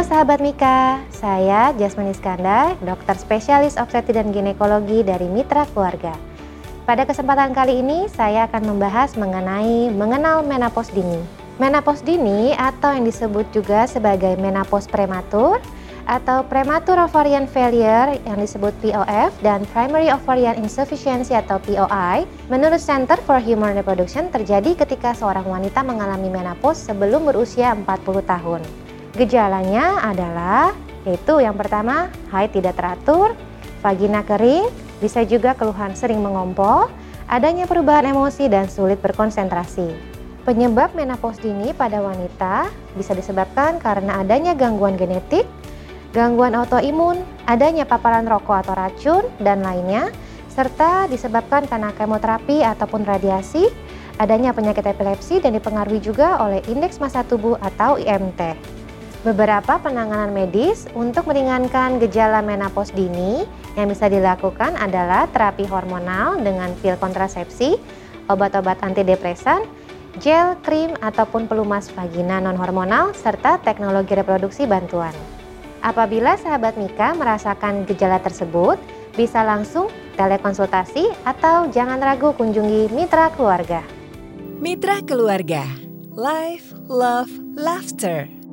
sahabat Mika, saya Jasmine Iskandar, dokter spesialis obstetri dan ginekologi dari Mitra Keluarga. Pada kesempatan kali ini saya akan membahas mengenai mengenal menopause dini. Menopause dini atau yang disebut juga sebagai menopause prematur atau premature ovarian failure yang disebut POF dan primary ovarian insufficiency atau POI menurut Center for Human Reproduction terjadi ketika seorang wanita mengalami menopause sebelum berusia 40 tahun. Gejalanya adalah yaitu yang pertama haid tidak teratur, vagina kering, bisa juga keluhan sering mengompol, adanya perubahan emosi dan sulit berkonsentrasi. Penyebab menopause dini pada wanita bisa disebabkan karena adanya gangguan genetik, gangguan autoimun, adanya paparan rokok atau racun, dan lainnya, serta disebabkan karena kemoterapi ataupun radiasi, adanya penyakit epilepsi dan dipengaruhi juga oleh indeks massa tubuh atau IMT. Beberapa penanganan medis untuk meringankan gejala menopause dini yang bisa dilakukan adalah terapi hormonal dengan pil kontrasepsi, obat-obat antidepresan, gel, krim, ataupun pelumas vagina non-hormonal, serta teknologi reproduksi bantuan. Apabila sahabat Mika merasakan gejala tersebut, bisa langsung telekonsultasi atau jangan ragu kunjungi mitra keluarga. Mitra keluarga, life, love, laughter.